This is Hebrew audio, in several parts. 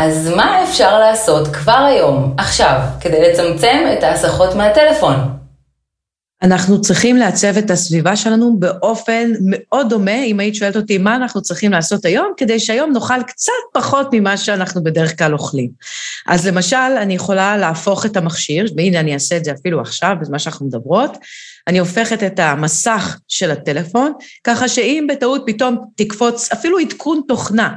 אז מה אפשר לעשות כבר היום, עכשיו, כדי לצמצם את ההסחות מהטלפון? אנחנו צריכים לעצב את הסביבה שלנו באופן מאוד דומה, אם היית שואלת אותי מה אנחנו צריכים לעשות היום, כדי שהיום נאכל קצת פחות ממה שאנחנו בדרך כלל אוכלים. אז למשל, אני יכולה להפוך את המכשיר, והנה אני אעשה את זה אפילו עכשיו, בזמן שאנחנו מדברות, אני הופכת את המסך של הטלפון, ככה שאם בטעות פתאום תקפוץ אפילו עדכון תוכנה,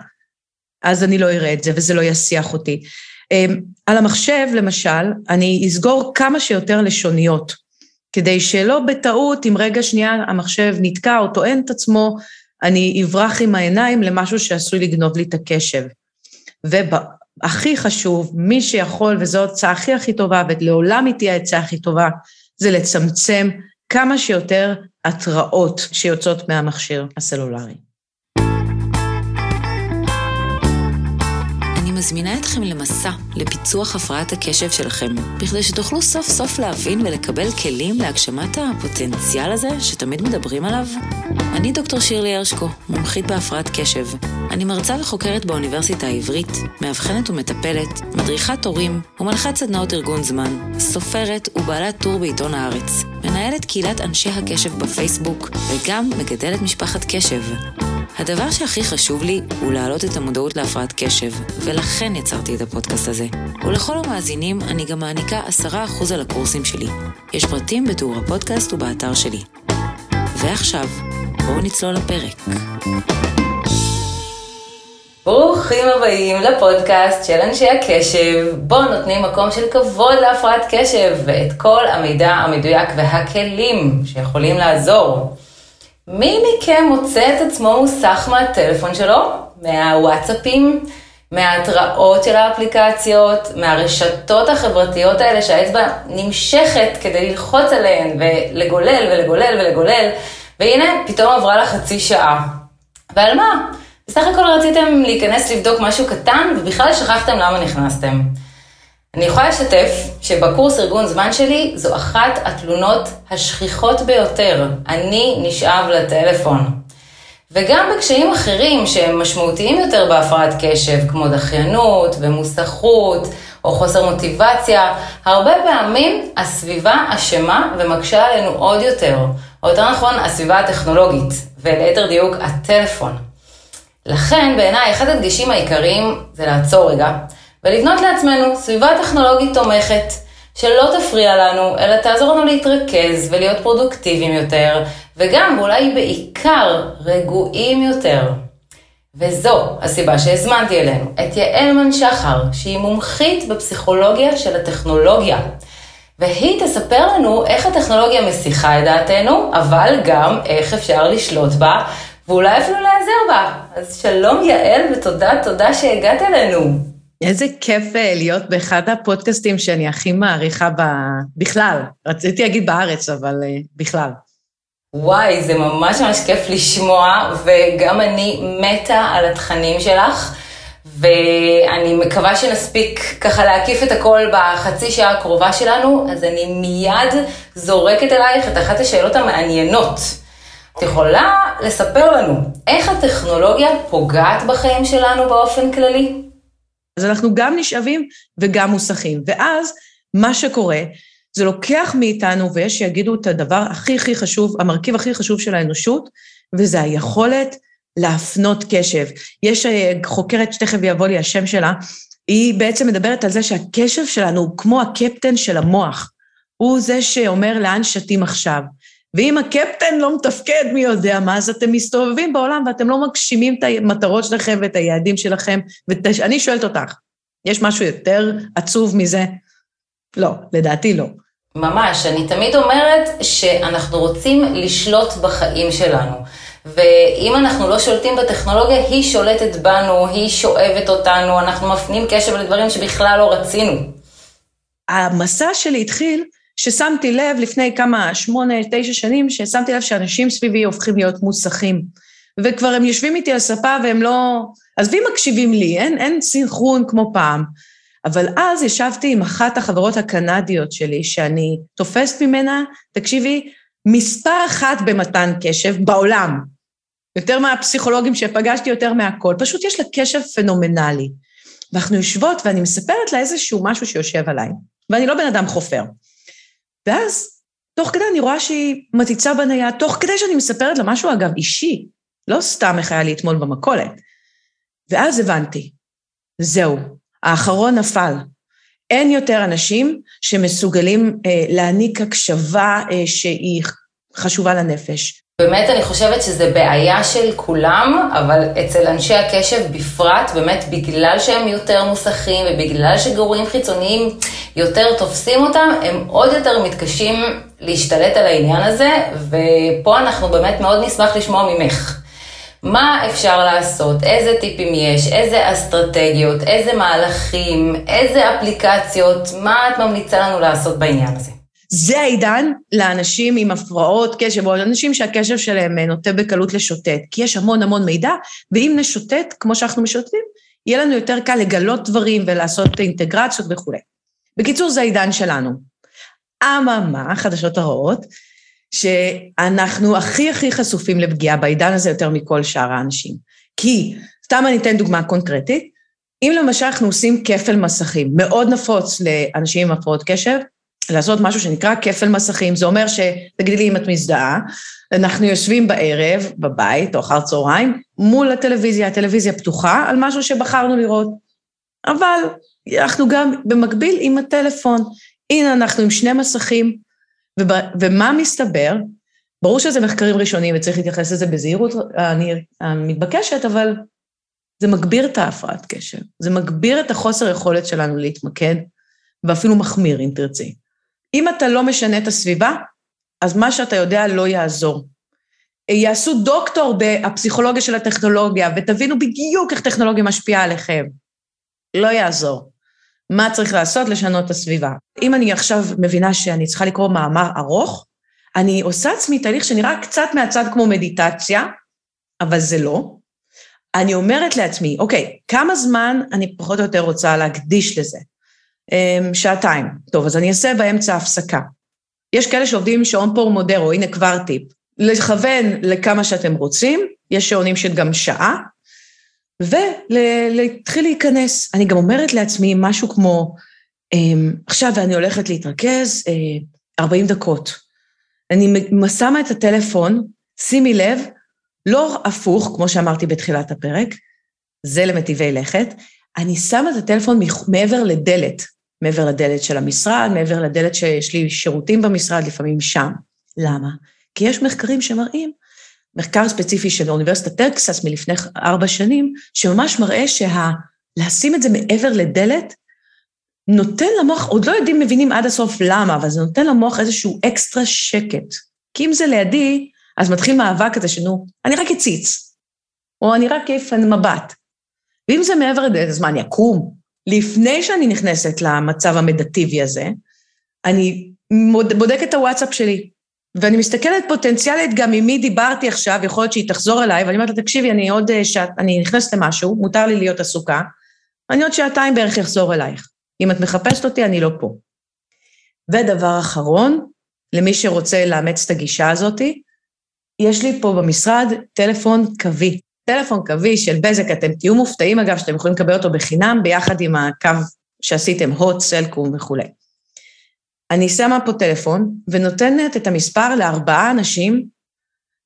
אז אני לא אראה את זה וזה לא יסיח אותי. אמ, על המחשב, למשל, אני אסגור כמה שיותר לשוניות. כדי שלא בטעות, אם רגע שנייה המחשב נתקע או טוען את עצמו, אני אברח עם העיניים למשהו שעשוי לגנוב לי את הקשב. והכי חשוב, מי שיכול, וזו ההצעה הכי הכי טובה, ולעולם היא תהיה העצה הכי טובה, זה לצמצם כמה שיותר התראות שיוצאות מהמכשיר הסלולרי. מזמינה אתכם למסע לפיצוח הפרעת הקשב שלכם, בכדי שתוכלו סוף סוף להבין ולקבל כלים להגשמת הפוטנציאל הזה שתמיד מדברים עליו. אני דוקטור שירלי הרשקו, מומחית בהפרעת קשב. אני מרצה וחוקרת באוניברסיטה העברית, מאבחנת ומטפלת, מדריכת הורים ומנחת סדנאות ארגון זמן, סופרת ובעלת טור בעיתון הארץ, מנהלת קהילת אנשי הקשב בפייסבוק, וגם מגדלת משפחת קשב. הדבר שהכי חשוב לי הוא להעלות את המודעות להפרעת קשב, ולכן יצרתי את הפודקאסט הזה. ולכל המאזינים אני גם מעניקה 10% על הקורסים שלי. יש פרטים בתיאור הפודקאסט ובאתר שלי. ועכשיו, בואו נצלול לפרק. ברוכים הבאים לפודקאסט של אנשי הקשב, בו נותנים מקום של כבוד להפרעת קשב ואת כל המידע המדויק והכלים שיכולים לעזור. מי מכם מוצא את עצמו מוסך מהטלפון שלו? מהוואטסאפים? מההתראות של האפליקציות? מהרשתות החברתיות האלה שהאצבע נמשכת כדי ללחוץ עליהן ולגולל ולגולל ולגולל והנה, פתאום עברה לה חצי שעה. ועל מה? בסך הכל רציתם להיכנס לבדוק משהו קטן ובכלל שכחתם למה נכנסתם. אני יכולה לשתף שבקורס ארגון זמן שלי זו אחת התלונות השכיחות ביותר. אני נשאב לטלפון. וגם בקשיים אחרים שהם משמעותיים יותר בהפרעת קשב, כמו דחיינות ומוסכות או חוסר מוטיבציה, הרבה פעמים הסביבה אשמה ומקשה עלינו עוד יותר, או יותר נכון, הסביבה הטכנולוגית, וליתר דיוק, הטלפון. לכן, בעיניי, אחד הדגשים העיקריים זה לעצור רגע. ולבנות לעצמנו סביבה טכנולוגית תומכת, שלא תפריע לנו, אלא תעזור לנו להתרכז ולהיות פרודוקטיביים יותר, וגם, ואולי בעיקר, רגועים יותר. וזו הסיבה שהזמנתי אלינו את יעל שחר, שהיא מומחית בפסיכולוגיה של הטכנולוגיה. והיא תספר לנו איך הטכנולוגיה מסיחה את דעתנו, אבל גם איך אפשר לשלוט בה, ואולי אפילו להיעזר בה. אז שלום יעל, ותודה, תודה שהגעת אלינו. איזה כיף אה, להיות באחד הפודקאסטים שאני הכי מעריכה ב... בכלל. רציתי להגיד בארץ, אבל אה, בכלל. וואי, זה ממש ממש כיף לשמוע, וגם אני מתה על התכנים שלך, ואני מקווה שנספיק ככה להקיף את הכל בחצי שעה הקרובה שלנו, אז אני מיד זורקת אלייך את אחת השאלות המעניינות. את יכולה לספר לנו איך הטכנולוגיה פוגעת בחיים שלנו באופן כללי? אז אנחנו גם נשאבים וגם מוסכים. ואז מה שקורה, זה לוקח מאיתנו, ויש שיגידו את הדבר הכי הכי חשוב, המרכיב הכי חשוב של האנושות, וזה היכולת להפנות קשב. יש אה, חוקרת שתכף יבוא לי השם שלה, היא בעצם מדברת על זה שהקשב שלנו הוא כמו הקפטן של המוח. הוא זה שאומר לאן שתים עכשיו. ואם הקפטן לא מתפקד, מי יודע מה, אז אתם מסתובבים בעולם ואתם לא מגשימים את המטרות שלכם ואת היעדים שלכם. ואני שואלת אותך, יש משהו יותר עצוב מזה? לא, לדעתי לא. ממש, אני תמיד אומרת שאנחנו רוצים לשלוט בחיים שלנו. ואם אנחנו לא שולטים בטכנולוגיה, היא שולטת בנו, היא שואבת אותנו, אנחנו מפנים קשב לדברים שבכלל לא רצינו. המסע שלי התחיל ששמתי לב לפני כמה, שמונה, תשע שנים, ששמתי לב שאנשים סביבי הופכים להיות מוסכים. וכבר הם יושבים איתי על ספה והם לא... עזבי מקשיבים לי, אין, אין סינכרון כמו פעם. אבל אז ישבתי עם אחת החברות הקנדיות שלי, שאני תופסת ממנה, תקשיבי, מספר אחת במתן קשב בעולם. יותר מהפסיכולוגים שפגשתי, יותר מהכל. פשוט יש לה קשב פנומנלי. ואנחנו יושבות ואני מספרת לה איזשהו משהו שיושב עליי, ואני לא בן אדם חופר. ואז, תוך כדי אני רואה שהיא מציצה בנייד, תוך כדי שאני מספרת לה משהו, אגב, אישי, לא סתם איך היה לי אתמול במכולת. ואז הבנתי, זהו, האחרון נפל. אין יותר אנשים שמסוגלים אה, להעניק הקשבה אה, שהיא חשובה לנפש. באמת אני חושבת שזה בעיה של כולם, אבל אצל אנשי הקשב בפרט, באמת בגלל שהם יותר מוסכים ובגלל שגורמים חיצוניים יותר תופסים אותם, הם עוד יותר מתקשים להשתלט על העניין הזה, ופה אנחנו באמת מאוד נשמח לשמוע ממך. מה אפשר לעשות, איזה טיפים יש, איזה אסטרטגיות, איזה מהלכים, איזה אפליקציות, מה את ממליצה לנו לעשות בעניין הזה? זה העידן לאנשים עם הפרעות קשב, או לאנשים שהקשב שלהם נוטה בקלות לשוטט, כי יש המון המון מידע, ואם נשוטט כמו שאנחנו משוטטים, יהיה לנו יותר קל לגלות דברים ולעשות אינטגרציות וכולי. בקיצור, זה העידן שלנו. אממה, חדשות הרעות, שאנחנו הכי הכי חשופים לפגיעה בעידן הזה יותר מכל שאר האנשים. כי, סתם אני אתן דוגמה קונקרטית, אם למשל אנחנו עושים כפל מסכים, מאוד נפוץ לאנשים עם הפרעות קשב, לעשות משהו שנקרא כפל מסכים, זה אומר שתגידי לי אם את מזדהה, אנחנו יושבים בערב, בבית או אחר צהריים, מול הטלוויזיה, הטלוויזיה פתוחה על משהו שבחרנו לראות. אבל אנחנו גם במקביל עם הטלפון. הנה, אנחנו עם שני מסכים, ובא, ומה מסתבר? ברור שזה מחקרים ראשונים וצריך להתייחס לזה בזהירות המתבקשת, אבל זה מגביר את ההפרעת קשב, זה מגביר את החוסר יכולת שלנו להתמקד, ואפילו מחמיר, אם תרצי. אם אתה לא משנה את הסביבה, אז מה שאתה יודע לא יעזור. יעשו דוקטור בפסיכולוגיה של הטכנולוגיה, ותבינו בדיוק איך טכנולוגיה משפיעה עליכם. לא יעזור. מה צריך לעשות? לשנות את הסביבה. אם אני עכשיו מבינה שאני צריכה לקרוא מאמר ארוך, אני עושה עצמי תהליך שנראה קצת מהצד כמו מדיטציה, אבל זה לא. אני אומרת לעצמי, אוקיי, כמה זמן אני פחות או יותר רוצה להקדיש לזה? אמ, שעתיים. טוב, אז אני אעשה באמצע הפסקה. יש כאלה שעובדים עם שעון פורמודרו, הנה כבר טיפ. לכוון לכמה שאתם רוצים, יש שעונים של גם שעה, ולהתחיל להיכנס. אני גם אומרת לעצמי משהו כמו, אמ, עכשיו אני הולכת להתרכז 40 אה, דקות. אני שמה את הטלפון, שימי לב, לא הפוך, כמו שאמרתי בתחילת הפרק, זה למטיבי לכת, אני שמה את הטלפון מעבר לדלת, מעבר לדלת של המשרד, מעבר לדלת שיש לי שירותים במשרד, לפעמים שם. למה? כי יש מחקרים שמראים מחקר ספציפי של אוניברסיטת טקסס מלפני ארבע שנים, שממש מראה שלשים את זה מעבר לדלת, נותן למוח, עוד לא יודעים, מבינים עד הסוף למה, אבל זה נותן למוח איזשהו אקסטרה שקט. כי אם זה לידי, אז מתחיל מאבק כזה שנו, אני רק אציץ, או אני רק אעיף מבט. ואם זה מעבר לדלת, אז מה, אני אקום? לפני שאני נכנסת למצב המדטיבי הזה, אני בודקת את הוואטסאפ שלי, ואני מסתכלת פוטנציאלית גם עם מי דיברתי עכשיו, יכול להיות שהיא תחזור אליי, ואני אומרת לה, תקשיבי, אני עוד אה, שעת, אני נכנסת למשהו, מותר לי להיות עסוקה, אני עוד שעתיים בערך אחזור אלייך. אם את מחפשת אותי, אני לא פה. ודבר אחרון, למי שרוצה לאמץ את הגישה הזאתי, יש לי פה במשרד טלפון קווי. טלפון קווי של בזק, אתם תהיו מופתעים אגב, שאתם יכולים לקבל אותו בחינם, ביחד עם הקו שעשיתם, הוט, סלקום וכולי. אני שמה פה טלפון ונותנת את המספר לארבעה אנשים,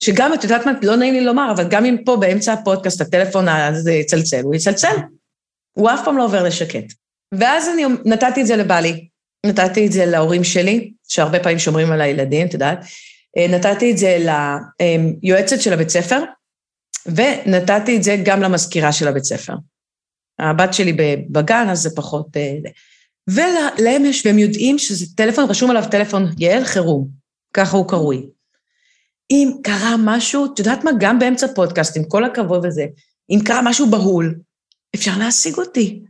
שגם, את יודעת מה, לא נעים לי לומר, אבל גם אם פה באמצע הפודקאסט הטלפון הזה יצלצל, הוא יצלצל. הוא אף פעם לא עובר לשקט. ואז אני נתתי את זה לבעלי, נתתי את זה להורים שלי, שהרבה פעמים שומרים על הילדים, את יודעת. אה, נתתי את זה ליועצת של הבית ספר, ונתתי את זה גם למזכירה של הבית ספר. הבת שלי בגן, אז זה פחות... ולהם יש, והם יודעים שזה טלפון, רשום עליו טלפון יעל חירום, ככה הוא קרוי. אם קרה משהו, את יודעת מה, גם באמצע פודקאסט, עם כל הכבוד וזה, אם קרה משהו בהול, אפשר להשיג אותי.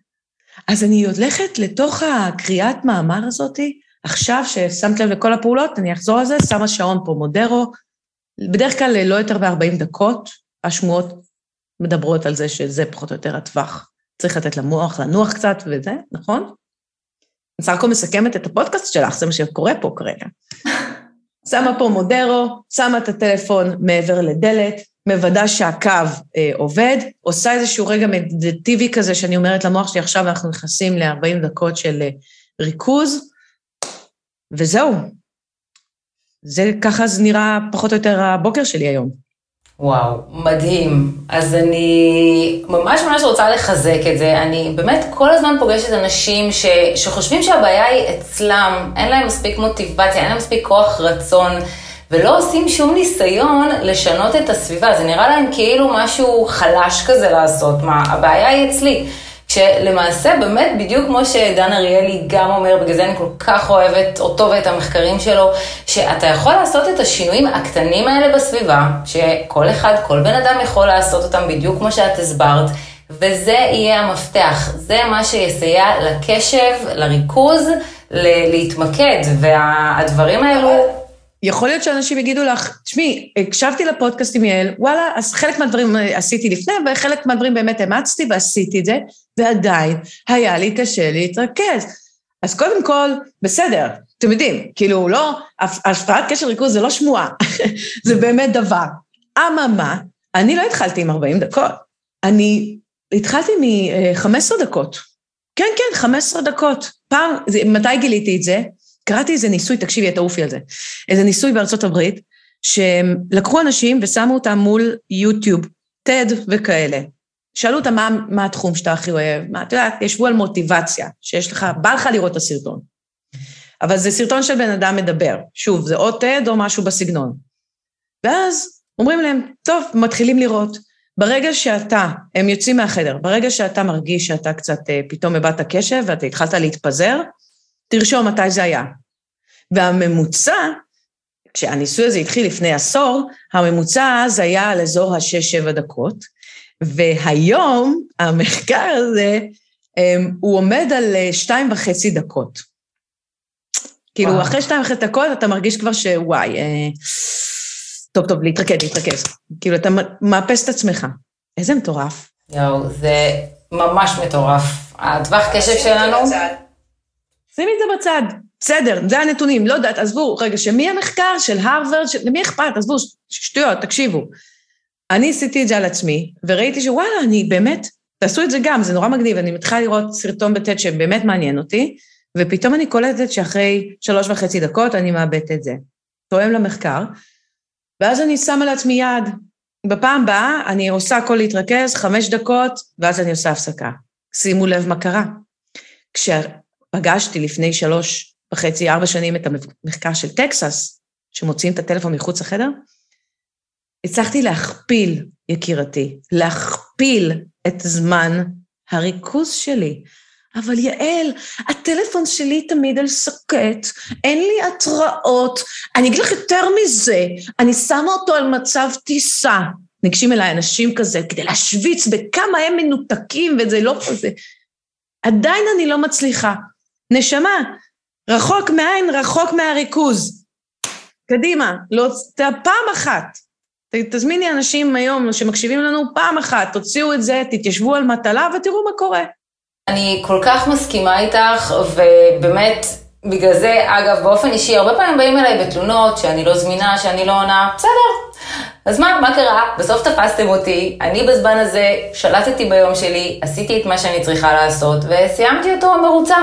אז אני הולכת לתוך הקריאת מאמר הזאתי, עכשיו ששמת לב לכל הפעולות, אני אחזור על זה, שמה שעון פה מודרו, בדרך כלל לא יותר מ-40 דקות, השמועות מדברות על זה שזה פחות או יותר הטווח. צריך לתת למוח לנוח קצת וזה, נכון? אני סך הכל מסכמת את הפודקאסט שלך, זה מה שקורה פה כרגע. שמה פה מודרו, שמה את הטלפון מעבר לדלת, מוודא שהקו אה, עובד, עושה איזשהו רגע מדיטטיבי כזה, שאני אומרת למוח שלי, עכשיו אנחנו נכנסים ל-40 דקות של אה, ריכוז, וזהו. זה ככה זה נראה פחות או יותר הבוקר שלי היום. וואו, מדהים. אז אני ממש ממש רוצה לחזק את זה. אני באמת כל הזמן פוגשת אנשים ש, שחושבים שהבעיה היא אצלם, אין להם מספיק מוטיבציה, אין להם מספיק כוח רצון. ולא עושים שום ניסיון לשנות את הסביבה. זה נראה להם כאילו משהו חלש כזה לעשות, מה, הבעיה היא אצלי. כשלמעשה באמת בדיוק כמו שדן אריאלי גם אומר, בגלל זה אני כל כך אוהבת אותו ואת המחקרים שלו, שאתה יכול לעשות את השינויים הקטנים האלה בסביבה, שכל אחד, כל בן אדם יכול לעשות אותם בדיוק כמו שאת הסברת, וזה יהיה המפתח, זה מה שיסייע לקשב, לריכוז, להתמקד, והדברים האלו... יכול להיות שאנשים יגידו לך, תשמעי, הקשבתי לפודקאסט עם יעל, וואלה, אז חלק מהדברים עשיתי לפני, וחלק מהדברים באמת אמצתי ועשיתי את זה, ועדיין היה לי קשה להתרכז. אז קודם כל, בסדר, אתם יודעים, כאילו, לא, הפרעת קשר ריכוז זה לא שמועה, זה באמת דבר. אממה, אני לא התחלתי עם 40 דקות, אני התחלתי מ-15 דקות. כן, כן, 15 דקות. פעם, מתי גיליתי את זה? קראתי איזה ניסוי, תקשיבי, תעופי על זה. איזה ניסוי בארצות הברית, שהם לקחו אנשים ושמו אותם מול יוטיוב, TED וכאלה. שאלו אותם מה, מה התחום שאתה הכי אוהב, מה, את יודעת, ישבו על מוטיבציה, שיש לך, בא לך לראות את הסרטון. אבל זה סרטון של בן אדם מדבר. שוב, זה או TED או משהו בסגנון. ואז אומרים להם, טוב, מתחילים לראות. ברגע שאתה, הם יוצאים מהחדר, ברגע שאתה מרגיש שאתה קצת אה, פתאום איבדת קשב ואתה התחלת להתפזר, תרשום מתי זה היה. והממוצע, כשהניסוי הזה התחיל לפני עשור, הממוצע אז היה על אזור השש-שבע דקות, והיום המחקר הזה, אמ, הוא עומד על אה, שתיים וחצי דקות. כאילו, וואו. אחרי שתיים וחצי דקות אתה מרגיש כבר שוואי, אה, טוב, טוב, להתרכז, להתרכז. כאילו, אתה מאפס את עצמך. איזה מטורף. יואו, זה ממש מטורף. הטווח קשב שלנו... שימי את זה בצד. בסדר, זה הנתונים, לא יודעת, עזבו, רגע, שמי המחקר של הרווארד, של... למי אכפת? עזבו, שטויות, תקשיבו. אני עשיתי את זה על עצמי, וראיתי שוואלה, אני באמת, תעשו את זה גם, זה נורא מגניב, אני מתחילה לראות סרטון בטט שבאמת מעניין אותי, ופתאום אני קולטת שאחרי שלוש וחצי דקות אני מאבדת את זה. תואם למחקר, ואז אני שמה לעצמי יד. בפעם הבאה אני עושה הכל להתרכז, חמש דקות, ואז אני עושה הפסקה. שימו לב מה קרה. כשפגשתי לפני שלוש וחצי, ארבע שנים את המחקר של טקסס, שמוציאים את הטלפון מחוץ לחדר, הצלחתי להכפיל, יקירתי, להכפיל את זמן הריכוז שלי. אבל יעל, הטלפון שלי תמיד על סקט, אין לי התראות. אני אגיד לך יותר מזה, אני שמה אותו על מצב טיסה. ניגשים אליי אנשים כזה כדי להשוויץ בכמה הם מנותקים וזה לא כזה. עדיין אני לא מצליחה. נשמה, רחוק מהעין, רחוק מהריכוז. קדימה, לא, פעם אחת. תזמיני אנשים היום שמקשיבים לנו פעם אחת, תוציאו את זה, תתיישבו על מטלה ותראו מה קורה. אני כל כך מסכימה איתך, ובאמת, בגלל זה, אגב, באופן אישי, הרבה פעמים באים אליי בתלונות שאני לא זמינה, שאני לא עונה, בסדר. אז מה, מה קרה? בסוף תפסתם אותי, אני בזמן הזה שלטתי ביום שלי, עשיתי את מה שאני צריכה לעשות, וסיימתי אותו מרוצה.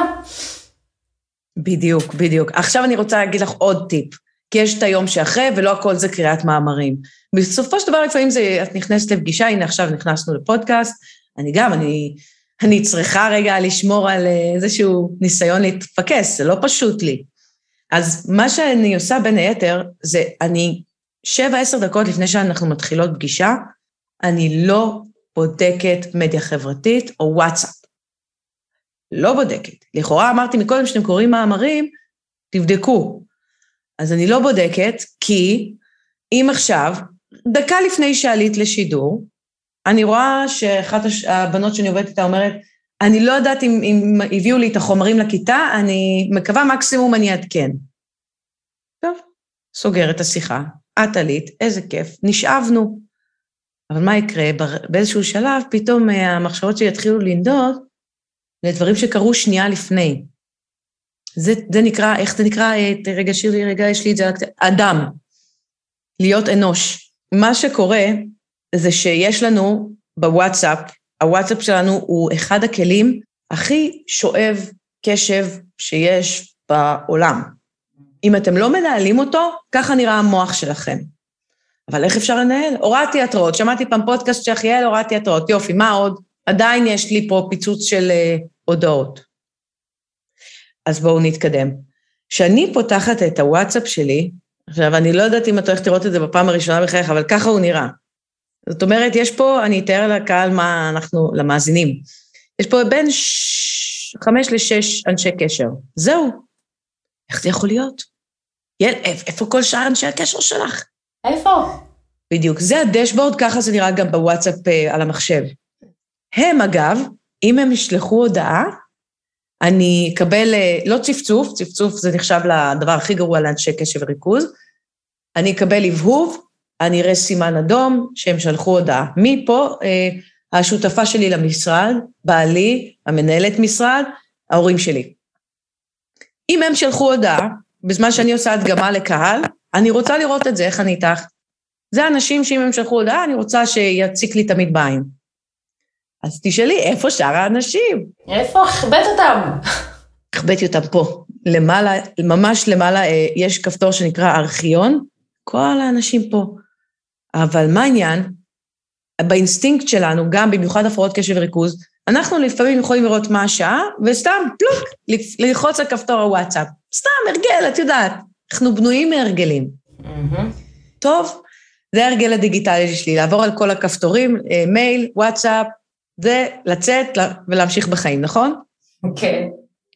בדיוק, בדיוק. עכשיו אני רוצה להגיד לך עוד טיפ, כי יש את היום שאחרי, ולא הכל זה קריאת מאמרים. בסופו של דבר, לפעמים זה, את נכנסת לפגישה, הנה עכשיו נכנסנו לפודקאסט, אני גם, אני אני צריכה רגע לשמור על אה, איזשהו ניסיון להתפקס, זה לא פשוט לי. אז מה שאני עושה בין היתר, זה אני שבע, עשר דקות לפני שאנחנו מתחילות פגישה, אני לא בודקת מדיה חברתית או וואטסאפ. לא בודקת. לכאורה אמרתי מקודם שאתם קוראים מאמרים, תבדקו. אז אני לא בודקת, כי אם עכשיו, דקה לפני שעלית לשידור, אני רואה שאחת הבנות שאני עובדת איתה אומרת, אני לא יודעת אם, אם הביאו לי את החומרים לכיתה, אני מקווה מקסימום אני אעדכן. טוב, סוגר את השיחה, את עלית, איזה כיף, נשאבנו. אבל מה יקרה? באיזשהו שלב פתאום אה, המחשבות שלי יתחילו לנדוד לדברים שקרו שנייה לפני. זה, זה נקרא, איך זה נקרא? אה, רגע, שירלי, רגע, יש לי את זה, אדם. להיות אנוש. מה שקורה, זה שיש לנו בוואטסאפ, הוואטסאפ שלנו הוא אחד הכלים הכי שואב קשב שיש בעולם. אם אתם לא מנהלים אותו, ככה נראה המוח שלכם. אבל איך אפשר לנהל? הורדתי התראות, שמעתי פעם פודקאסט של אחיאל, הורדתי התראות, יופי, מה עוד? עדיין יש לי פה פיצוץ של uh, הודעות. אז בואו נתקדם. כשאני פותחת את הוואטסאפ שלי, עכשיו, אני לא יודעת אם את הולכת לראות את זה בפעם הראשונה בחייך, אבל ככה הוא נראה. זאת אומרת, יש פה, אני אתאר לקהל מה אנחנו, למאזינים. יש פה בין ש... חמש לשש אנשי קשר. זהו. איך זה יכול להיות? יל, איפה כל שאר אנשי הקשר שלך? איפה? בדיוק. זה הדשבורד, ככה זה נראה גם בוואטסאפ uh, על המחשב. הם, אגב, אם הם ישלחו הודעה, אני אקבל, אה, לא צפצוף, צפצוף זה נחשב לדבר הכי גרוע לאנשי קשב וריכוז, אני אקבל הבהוב, אני אראה סימן אדום שהם שלחו הודעה. מפה, אה, השותפה שלי למשרד, בעלי, המנהלת משרד, ההורים שלי. אם הם שלחו הודעה, בזמן שאני עושה הדגמה לקהל, אני רוצה לראות את זה, איך אני איתך. זה אנשים שאם הם שלחו הודעה, אני רוצה שיציק לי תמיד בעין. אז תשאלי, איפה שאר האנשים? איפה? החבאת אותם. החבאתי אותם פה. למעלה, ממש למעלה, אה, יש כפתור שנקרא ארכיון, כל האנשים פה. אבל מה העניין? באינסטינקט שלנו, גם במיוחד הפרעות קשב וריכוז, אנחנו לפעמים יכולים לראות מה השעה, וסתם, פלוק, ללחוץ על כפתור הוואטסאפ. סתם, הרגל, את יודעת. אנחנו בנויים מהרגלים. Mm-hmm. טוב, זה ההרגל הדיגיטלי שלי, לעבור על כל הכפתורים, אה, מייל, וואטסאפ, ולצאת ולהמשיך בחיים, נכון? כן.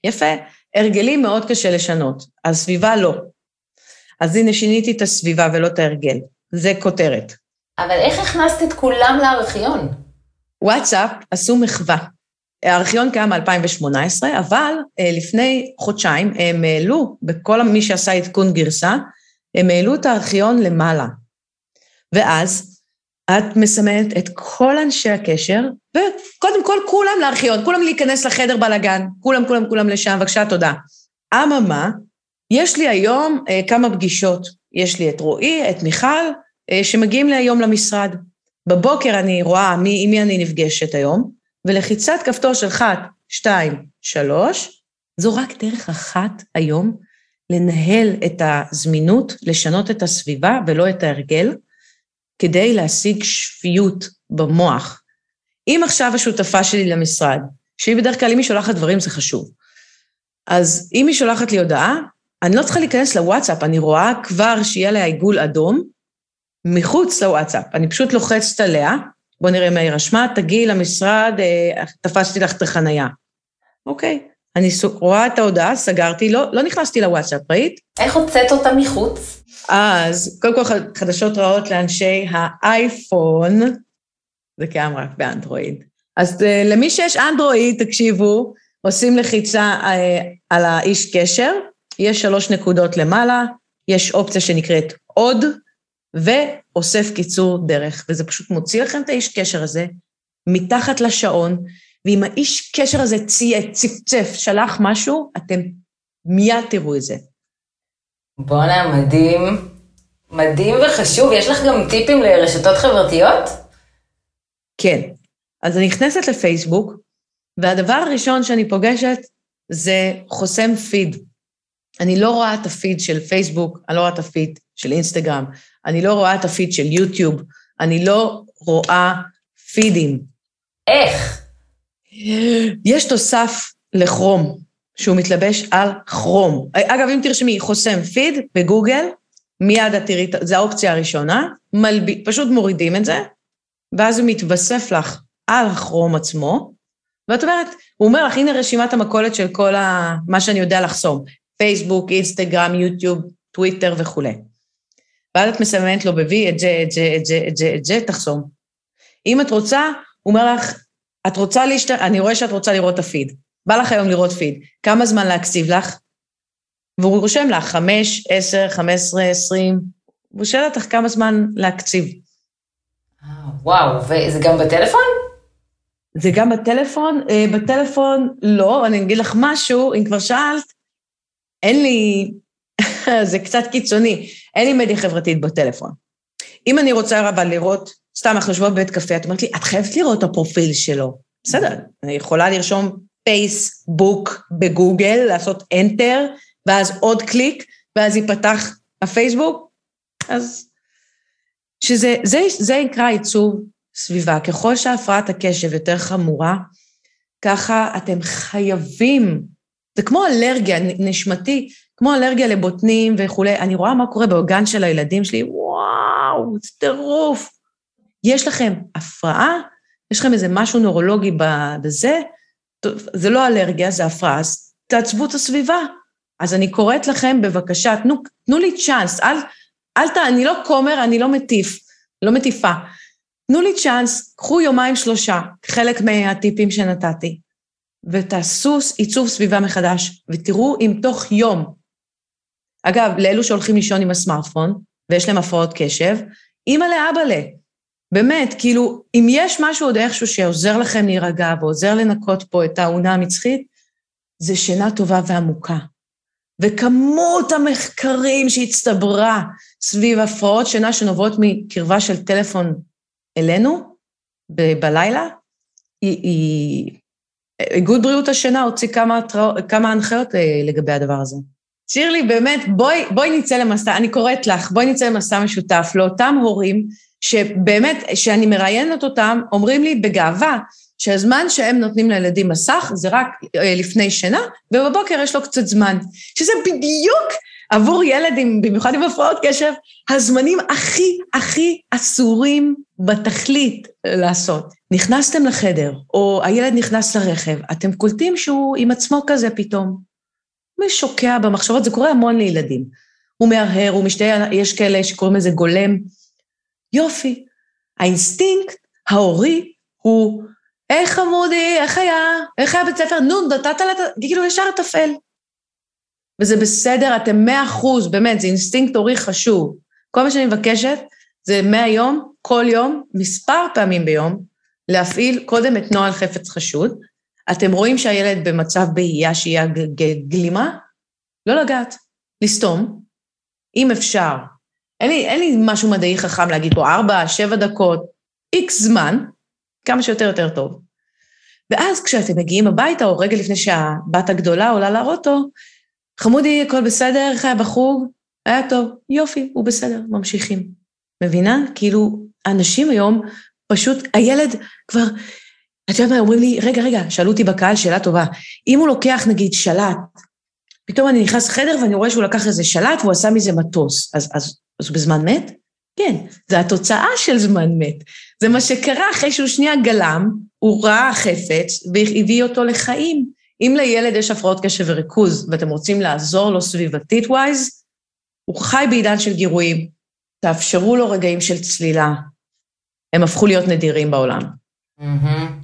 יפה. הרגלים מאוד קשה לשנות, הסביבה לא. אז הנה, שיניתי את הסביבה ולא את ההרגל. זה כותרת. אבל איך הכנסת את כולם לארכיון? וואטסאפ עשו מחווה. הארכיון קיים מ-2018, אבל אה, לפני חודשיים הם העלו, בכל מי שעשה עדכון גרסה, הם העלו את הארכיון למעלה. ואז את מסמנת את כל אנשי הקשר, וקודם כל כולם לארכיון, כולם להיכנס לחדר בלאגן, כולם, כולם, כולם לשם, בבקשה, תודה. אממה, יש לי היום אה, כמה פגישות. יש לי את רועי, את מיכל, אה, שמגיעים לי היום למשרד. בבוקר אני רואה מי, עם מי אני נפגשת היום, ולחיצת כפתור של אחת, שתיים, שלוש, זו רק דרך אחת היום לנהל את הזמינות, לשנות את הסביבה ולא את ההרגל, כדי להשיג שפיות במוח. אם עכשיו השותפה שלי למשרד, שהיא בדרך כלל, אם היא שולחת דברים זה חשוב, אז אם היא שולחת לי הודעה, אני לא צריכה להיכנס לוואטסאפ, אני רואה כבר שיהיה לה עיגול אדום מחוץ לוואטסאפ. אני פשוט לוחצת עליה, בוא נראה מה היא רשמה, תגיעי למשרד, אה, תפסתי לך את החנייה. אוקיי, אני רואה את ההודעה, סגרתי, לא, לא נכנסתי לוואטסאפ, ראית? איך הוצאת אותה מחוץ? אז קודם כל חדשות רעות לאנשי האייפון, זה קיים רק באנדרואיד. אז אה, למי שיש אנדרואיד, תקשיבו, עושים לחיצה אה, על האיש קשר, יש שלוש נקודות למעלה, יש אופציה שנקראת עוד, ואוסף קיצור דרך, וזה פשוט מוציא לכם את האיש קשר הזה מתחת לשעון, ואם האיש קשר הזה צייץ, צפצף, שלח משהו, אתם מיד תראו את זה. בואנה, מדהים. מדהים וחשוב. יש לך גם טיפים לרשתות חברתיות? כן. אז אני נכנסת לפייסבוק, והדבר הראשון שאני פוגשת זה חוסם פיד. אני לא רואה את הפיד של פייסבוק, אני לא רואה את הפיד של אינסטגרם, אני לא רואה את הפיד של יוטיוב, אני לא רואה פידים. איך? יש תוסף לכרום, שהוא מתלבש על כרום. אגב, אם תרשמי חוסם פיד בגוגל, מיד את תראי, זו האופציה הראשונה, מלב... פשוט מורידים את זה, ואז הוא מתווסף לך על הכרום עצמו, ואת אומרת, הוא אומר לך, הנה רשימת המכולת של כל ה... מה שאני יודע לחסום, פייסבוק, אינסטגרם, יוטיוב, טוויטר וכולי. ואז את מסמנת לו ב-V את זה, את זה, את זה, את זה, את זה, תחסום. אם את רוצה, הוא אומר לך, את רוצה להשת... אני רואה שאת רוצה לראות את הפיד. בא לך היום לראות פיד. כמה זמן להקציב לך? והוא רושם לך, חמש, עשר, חמש עשרה, עשרים. הוא שואל אותך כמה זמן להקציב. אה, וואו, וזה גם בטלפון? זה גם בטלפון. אה, בטלפון לא, אני אגיד לך משהו, אם כבר שאלת, אין לי, זה קצת קיצוני, אין לי מדיה חברתית בטלפון. אם אני רוצה אבל לראות סתם, אנחנו יושבות בבית קפה, את אומרת לי, את חייבת לראות את הפרופיל שלו. בסדר, אני יכולה לרשום פייסבוק בגוגל, לעשות enter, ואז עוד קליק, ואז ייפתח הפייסבוק, אז... שזה, זה, זה נקרא עיצוב סביבה. ככל שהפרעת הקשב יותר חמורה, ככה אתם חייבים, זה כמו אלרגיה נשמתי, כמו אלרגיה לבוטנים וכולי, אני רואה מה קורה בגן של הילדים שלי, וואו, זה טירוף. יש לכם הפרעה, יש לכם איזה משהו נורולוגי בזה, זה לא אלרגיה, זה הפרעה, אז תעצבו את הסביבה. אז אני קוראת לכם, בבקשה, תנו, תנו לי צ'אנס, אל, אל ת... אני לא כומר, אני לא מטיף, לא מטיפה. תנו לי צ'אנס, קחו יומיים שלושה, חלק מהטיפים שנתתי, ותעשו עיצוב סביבה מחדש, ותראו אם תוך יום, אגב, לאלו שהולכים לישון עם הסמארטפון, ויש להם הפרעות קשב, אימא לאבא ל... באמת, כאילו, אם יש משהו עוד איכשהו שעוזר לכם להירגע ועוזר לנקות פה את העונה המצחית, זה שינה טובה ועמוקה. וכמות המחקרים שהצטברה סביב הפרעות שינה שנובעות מקרבה של טלפון אלינו ב- בלילה, היא, היא... איגוד בריאות השינה הוציא כמה, כמה הנחיות אה, לגבי הדבר הזה. שירלי, באמת, בואי, בואי נצא למסע, אני קוראת לך, בואי נצא למסע משותף לאותם הורים שבאמת, כשאני מראיינת אותם, אומרים לי בגאווה שהזמן שהם נותנים לילדים מסך זה רק אה, לפני שינה, ובבוקר יש לו קצת זמן. שזה בדיוק עבור ילד, עם, במיוחד עם הפרעות קשב, הזמנים הכי הכי אסורים בתכלית לעשות. נכנסתם לחדר, או הילד נכנס לרכב, אתם קולטים שהוא עם עצמו כזה פתאום. משוקע במחשבות, זה קורה המון לילדים. הוא מהרהר, הוא משתהיה, יש כאלה שקוראים לזה גולם. יופי. האינסטינקט ההורי הוא, איך חמודי, איך היה, איך היה בית ספר, נו, נטלה, כאילו ישר תפעל. וזה בסדר, אתם מאה אחוז, באמת, זה אינסטינקט הורי חשוב. כל מה שאני מבקשת זה מהיום, כל יום, מספר פעמים ביום, להפעיל קודם את נוהל חפץ חשוד. אתם רואים שהילד במצב בהייה, שהיא גלימה? לא לגעת, לסתום, אם אפשר. אין לי, אין לי משהו מדעי חכם להגיד פה ארבע, שבע דקות, איקס זמן, כמה שיותר יותר טוב. ואז כשאתם מגיעים הביתה, או רגע לפני שהבת הגדולה עולה לאוטו, חמודי, הכל בסדר, איך היה בחוג? היה טוב, יופי, הוא בסדר, ממשיכים. מבינה? כאילו, אנשים היום, פשוט, הילד כבר, את יודעת מה, אומרים לי, רגע, רגע, שאלו אותי בקהל שאלה טובה, אם הוא לוקח נגיד שלט, פתאום אני נכנס לחדר ואני רואה שהוא לקח איזה שלט והוא עשה מזה מטוס, אז, אז, אז הוא בזמן מת? כן, זה התוצאה של זמן מת. זה מה שקרה אחרי שהוא שנייה גלם, הוא ראה חפץ והביא אותו לחיים. אם לילד יש הפרעות קשב וריכוז ואתם רוצים לעזור לו סביבתית ווייז, הוא חי בעידן של גירויים, תאפשרו לו רגעים של צלילה. הם הפכו להיות נדירים בעולם.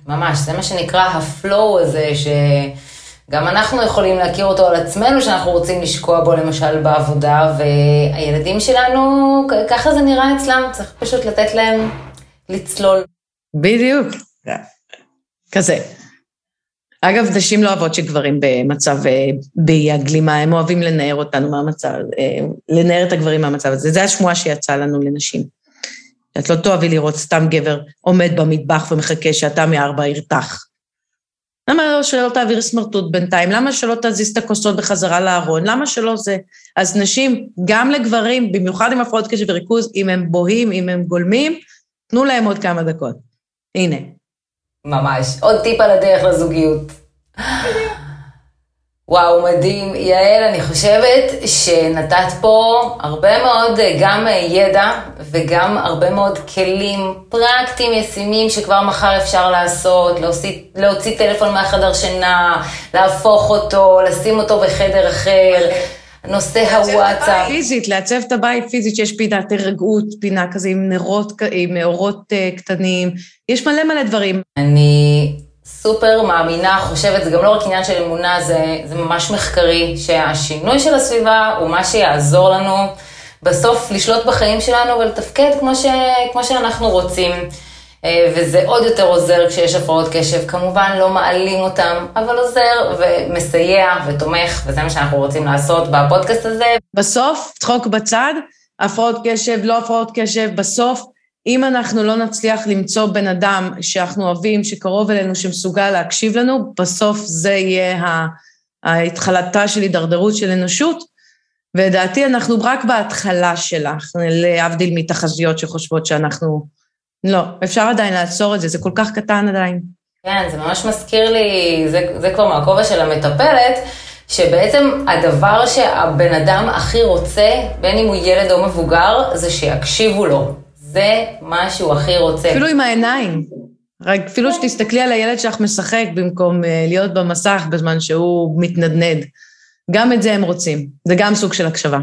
ממש, זה מה שנקרא הפלואו הזה, שגם אנחנו יכולים להכיר אותו על עצמנו, שאנחנו רוצים לשקוע בו למשל בעבודה, והילדים שלנו, ככה זה נראה אצלם, צריך פשוט לתת להם לצלול. בדיוק, כזה. אגב, נשים לא אוהבות שגברים במצב אה, באי הגלימה, הם אוהבים לנער אותנו מהמצב, אה, לנער את הגברים מהמצב הזה. זו השמועה שיצאה לנו לנשים. את לא תאהבי לראות סתם גבר עומד במטבח ומחכה שאתה מארבע ירתח. למה לא שלא תעביר סמרטוט בינתיים? למה שלא תזיז את הכוסות בחזרה לארון? למה שלא זה? אז נשים, גם לגברים, במיוחד עם הפרעות קשב וריכוז, אם הם בוהים, אם הם גולמים, תנו להם עוד כמה דקות. הנה. ממש. עוד טיפ על הדרך לזוגיות. וואו, מדהים. יעל, אני חושבת שנתת פה הרבה מאוד גם ידע וגם הרבה מאוד כלים פרקטיים, ישימים, שכבר מחר אפשר לעשות, להוציא, להוציא טלפון מהחדר שינה, להפוך אותו, לשים אותו בחדר אחר. נושא הוואטסאפ. פיזית, לעצב את הבית פיזית, שיש פינת הרגעות, פינה כזה עם נרות, עם אורות uh, קטנים, יש מלא מלא דברים. אני סופר מאמינה, חושבת, זה גם לא רק עניין של אמונה, זה, זה ממש מחקרי, שהשינוי של הסביבה הוא מה שיעזור לנו בסוף לשלוט בחיים שלנו ולתפקד כמו, ש, כמו שאנחנו רוצים. אה, וזה עוד יותר עוזר כשיש הפרעות קשב. כמובן לא מעלים אותם, אבל עוזר ומסייע ותומך, וזה מה שאנחנו רוצים לעשות בפודקאסט הזה. בסוף, צחוק בצד, הפרעות קשב, לא הפרעות קשב, בסוף אם אנחנו לא נצליח למצוא בן אדם שאנחנו אוהבים, שקרוב אלינו, שמסוגל להקשיב לנו, בסוף זה יהיה ההתחלתה של הידרדרות של אנושות, ולדעתי אנחנו רק בהתחלה שלך, להבדיל מתחזיות שחושבות שאנחנו... לא, אפשר עדיין לעצור את זה, זה כל כך קטן עדיין. כן, זה ממש מזכיר לי, זה, זה כבר מהכובע של המטפלת, שבעצם הדבר שהבן אדם הכי רוצה, בין אם הוא ילד או מבוגר, זה שיקשיבו לו. זה מה שהוא הכי רוצה. אפילו עם העיניים. רק אפילו שתסתכלי על הילד שלך משחק במקום אה, להיות במסך בזמן שהוא מתנדנד. גם את זה הם רוצים. זה גם סוג של הקשבה.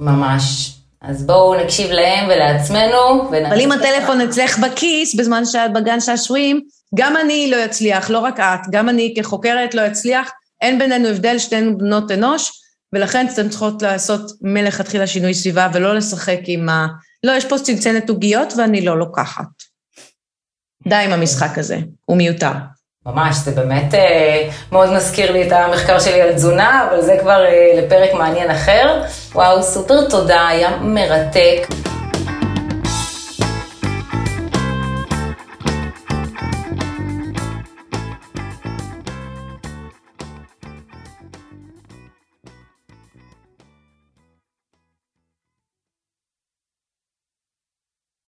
ממש. אז בואו נקשיב להם ולעצמנו. אבל אם הטלפון אצלך בכיס בזמן שאת בגן שעשועים, גם אני לא אצליח, לא רק את, גם אני כחוקרת לא אצליח. אין בינינו הבדל, שתינו בנות אנוש, ולכן אתן צריכות לעשות מלכתחילה שינוי סביבה ולא לשחק עם ה... לא, יש פה צנצנת עוגיות ואני לא לוקחת. די עם המשחק הזה, הוא מיותר. ממש, זה באמת אה, מאוד מזכיר לי את המחקר שלי על תזונה, אבל זה כבר אה, לפרק מעניין אחר. וואו, סופר תודה, היה מרתק.